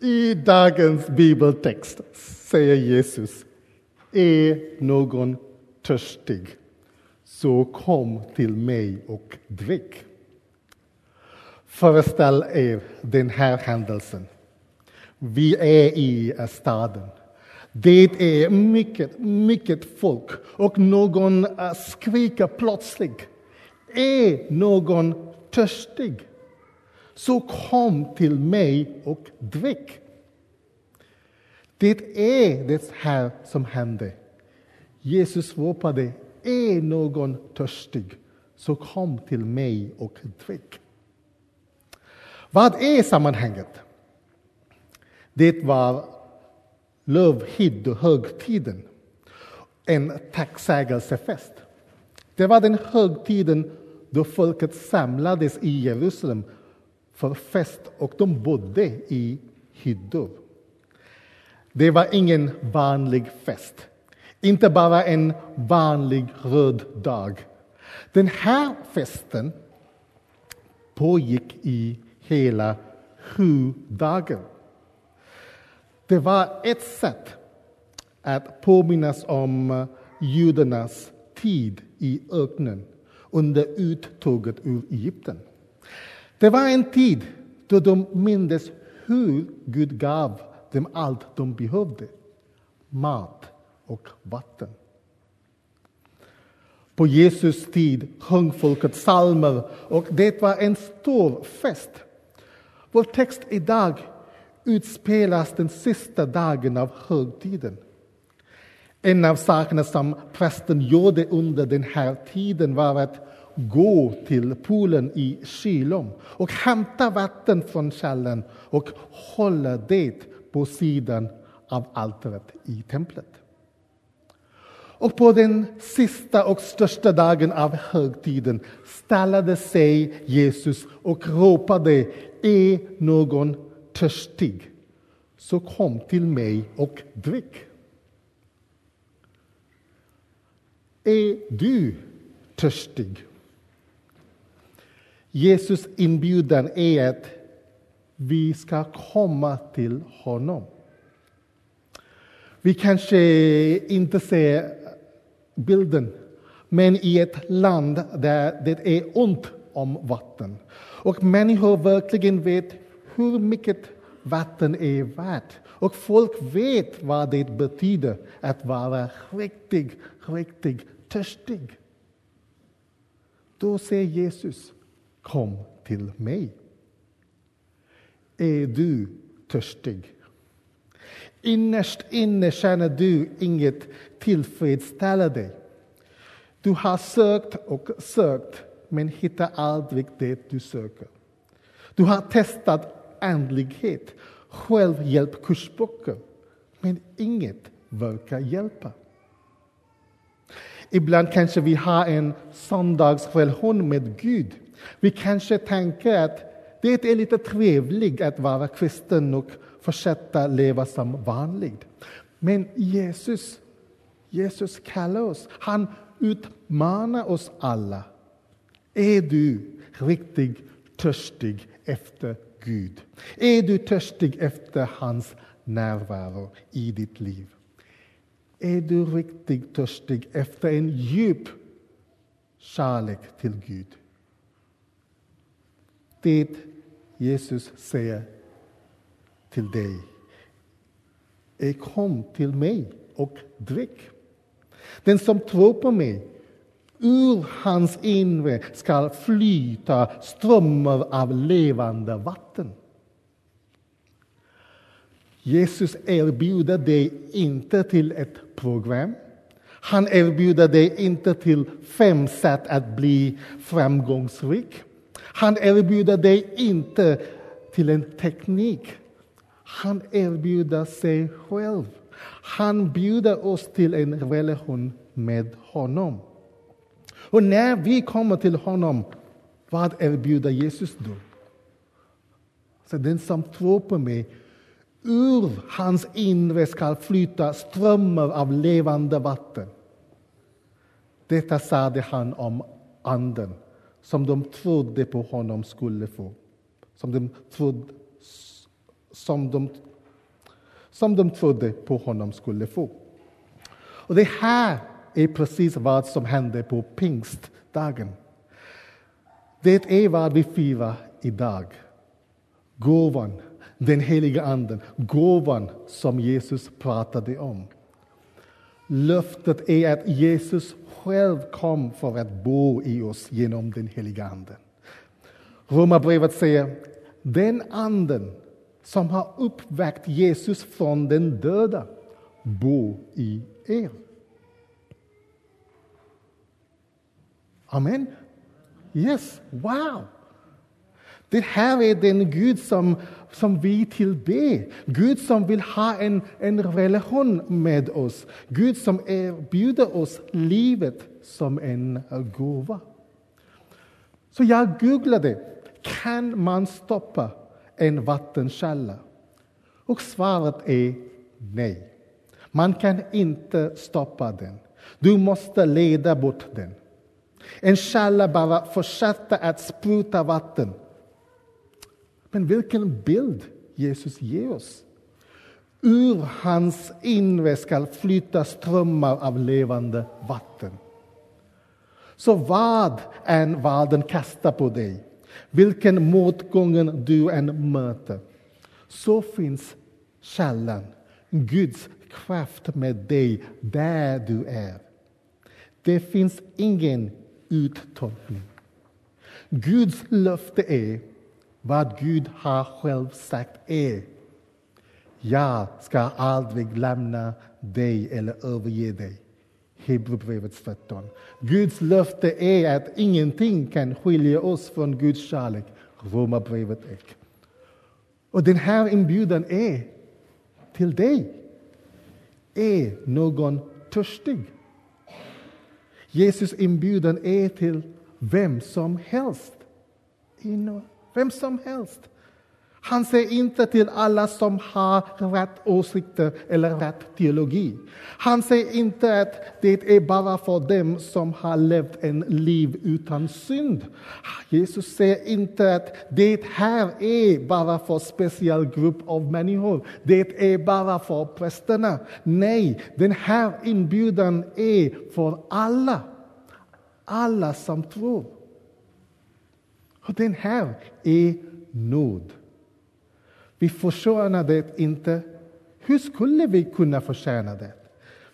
I dagens bibeltext säger Jesus, är någon törstig, så kom till mig och drick. Föreställ er den här händelsen. Vi är i staden. Det är mycket, mycket folk och någon eh, skriker plötsligt. Är någon törstig? Så kom till mig och drick. Det är det här som hände. Jesus ropade, är någon törstig, så kom till mig och drick. Vad är sammanhanget? Det var lövhyddohögtiden, en tacksägelsefest. Det var den högtiden då folket samlades i Jerusalem för fest och de bodde i hyddor. Det var ingen vanlig fest, inte bara en vanlig röd dag. Den här festen pågick i hela sju dagar. Det var ett sätt att påminnas om judarnas tid i öknen under uttåget ur Egypten. Det var en tid då de mindes hur Gud gav dem allt de behövde, mat och vatten. På Jesus tid sjöng folket psalmer och det var en stor fest. Vår text idag utspelas den sista dagen av högtiden. En av sakerna som prästen gjorde under den här tiden var att gå till poolen i Shilom och hämta vatten från källan och hålla det på sidan av altaret i templet. Och på den sista och största dagen av högtiden ställde sig Jesus och ropade Är någon törstig, så kom till mig och drick. Är du törstig? Jesus inbjudan är att vi ska komma till honom. Vi kanske inte ser bilden, men i ett land där det är ont om vatten och människor verkligen vet hur mycket vatten är värt och folk vet vad det betyder att vara riktigt, riktigt törstig. Då säger Jesus, kom till mig. Är du törstig? Innerst inne känner du inget tillfredsställande. Du har sökt och sökt, men hittar aldrig det du söker. Du har testat andlighet, självhjälpkursböcker, men inget verkar hjälpa. Ibland kanske vi har en söndagsrelation med Gud. Vi kanske tänker att det är lite trevligt att vara kristen och fortsätta leva som vanligt. Men Jesus, Jesus kallar oss. Han utmanar oss alla. Är du riktigt törstig efter Gud? Är du törstig efter hans närvaro i ditt liv? Är du riktigt törstig efter en djup kärlek till Gud? Det Jesus säger till dig är kom till mig och drick. Den som tror på mig, ur hans inre ska flyta strömmar av levande vatten. Jesus erbjuder dig inte till ett program. Han erbjuder dig inte till fem sätt att bli framgångsrik. Han erbjuder dig inte till en teknik. Han erbjuder sig själv. Han bjuder oss till en relation med honom. Och när vi kommer till honom, vad erbjuder Jesus då? Så den som tror på mig, ur hans inre ska flyta strömmar av levande vatten. Detta sade han om Anden som de trodde på honom skulle få. Som de trodde, som de som de trodde på honom skulle få. Och det här är precis vad som hände på pingstdagen. Det är vad vi firar idag. Gåvan, den heliga Anden, gåvan som Jesus pratade om. Löftet är att Jesus själv kom för att bo i oss genom den heliga Anden. Romarbrevet säger den anden som har uppväckt Jesus från den döda bor i er. Amen. Yes, wow! Det här är den Gud som, som vi tillber. Gud som vill ha en, en relation med oss. Gud som erbjuder oss livet som en gåva. Så jag googlade, kan man stoppa en vattenkälla? Och svaret är nej. Man kan inte stoppa den. Du måste leda bort den. En källa bara fortsätter att spruta vatten. Men vilken bild Jesus ger oss. Ur hans inre skall flyta strömmar av levande vatten. Så vad än världen kastar på dig, vilken motgången du än möter, så finns källan, Guds kraft med dig där du är. Det finns ingen uttolkning. Guds löfte är vad Gud har själv sagt är. Jag ska aldrig lämna dig eller överge dig. Hebreerbrevet 13. Guds löfte är att ingenting kan skilja oss från Guds kärlek. Romarbrevet 1. Och den här inbjudan är till dig. Är någon törstig? Jesus inbjudan är till vem som helst. Vem som helst. Han säger inte till alla som har rätt åsikter eller rätt teologi. Han säger inte att det är bara för dem som har levt en liv utan synd. Jesus säger inte att det här är bara för en speciell grupp av människor. Det är bara för prästerna. Nej, den här inbjudan är för alla. Alla som tror. Och den här är nåd. Vi förtjänar det inte. Hur skulle vi kunna förtjäna det?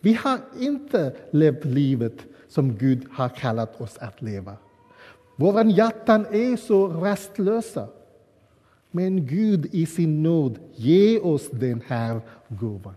Vi har inte levt livet som Gud har kallat oss att leva. Våra hjärtan är så rastlösa. Men Gud i sin nåd ger oss den här gåvan.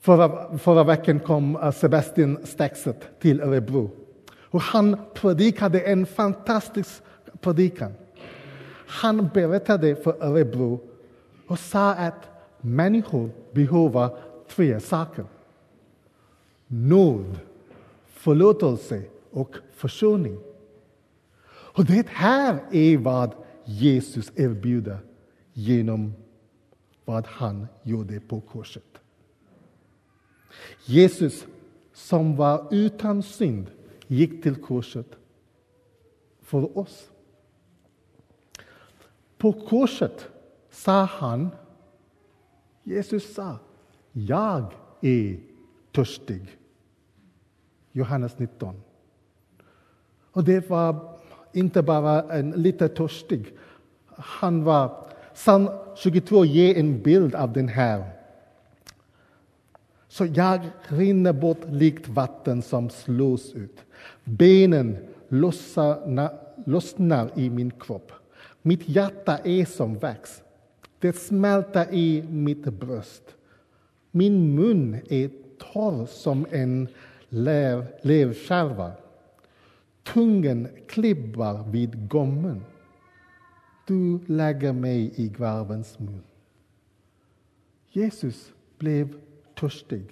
Förra, förra veckan kom eh, Sebastian Staxet till Örebro. Och han predikade en fantastisk predikan. Han berättade för Örebro och sa att människor behöver tre saker. Nåd, förlåtelse och försoning. Och det här är vad Jesus erbjuder genom vad han gjorde på korset. Jesus, som var utan synd, gick till korset för oss. På korset sa han, Jesus sa, jag är törstig. Johannes 19. Och det var inte bara en lite törstig. Han var, psalm 22 ger en bild av den här. Så jag rinner bort likt vatten som slås ut. Benen lossnar, lossnar i min kropp. Mitt hjärta är som vax. Det smälter i mitt bröst. Min mun är torr som en levskärva. Tungan klibbar vid gommen. Du lägger mig i gravens mun. Jesus blev törstig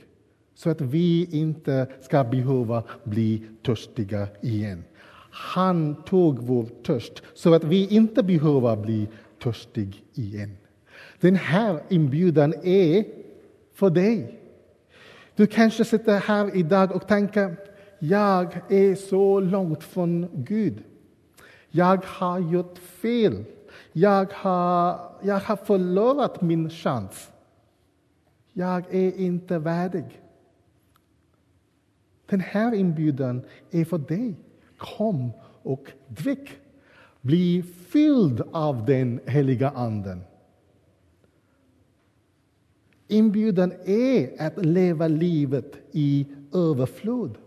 så att vi inte ska behöva bli törstiga igen. Han tog vår törst så att vi inte behöver bli törstiga igen. Den här inbjudan är för dig. Du kanske sitter här idag och tänker jag är så långt från Gud. Jag har gjort fel. Jag har, jag har förlorat min chans. Jag är inte värdig. Den här inbjudan är för dig. Kom och drick. Bli fylld av den heliga Anden. Inbjudan är att leva livet i överflod.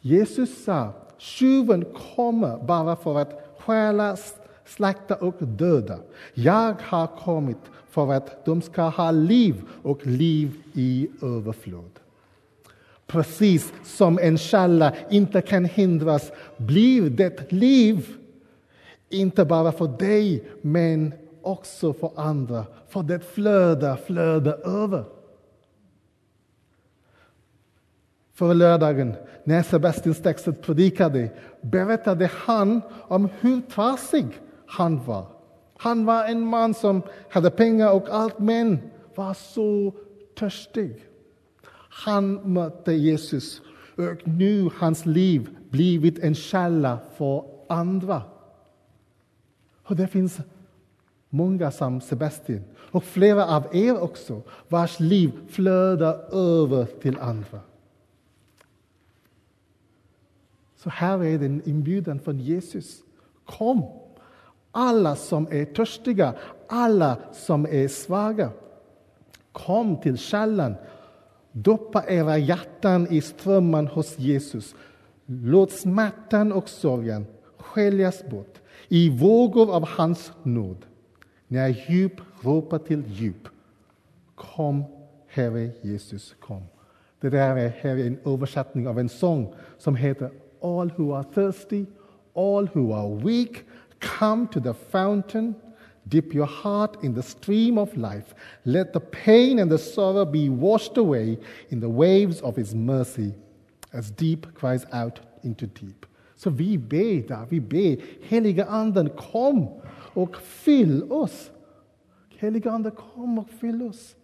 Jesus sa, tjuven kommer bara för att stjäla, slakta och döda. Jag har kommit för att de ska ha liv och liv i överflöd. Precis som en källa inte kan hindras blir det liv, inte bara för dig, men också för andra, för det flödar, flödar över. För lördagen, när Sebastian Stexet predikade, berättade han om hur trasig han var. Han var en man som hade pengar och allt, men var så törstig. Han mötte Jesus och nu hans liv blivit en källa för andra. Och det finns många som Sebastian och flera av er också vars liv flödar över till andra. Så här är den en inbjudan från Jesus. Kom, alla som är törstiga, alla som är svaga. Kom till källan. Doppa era hjärtan i strömmen hos Jesus. Låt smärtan och sorgen sköljas bort i vågor av hans nåd. När djup ropar till djup. Kom, Herre Jesus, kom. Det där är här en översättning av en sång som heter All who are thirsty, all who are weak, come to the fountain. Dip your heart in the stream of life. Let the pain and the sorrow be washed away in the waves of His mercy as deep cries out into deep. Så vi ber där, vi ber, heliga Anden kom och fyll oss. Heliga Ande kom och fyll oss.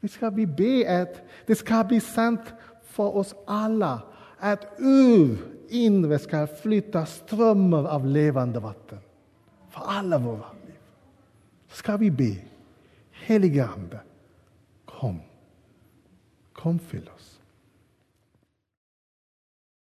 Vi ska vi be att det ska bli sant för oss alla att ur inre ska flytta strömmar av levande vatten för alla våra liv. Ska vi be, helige Ande, kom, kom fyll oss.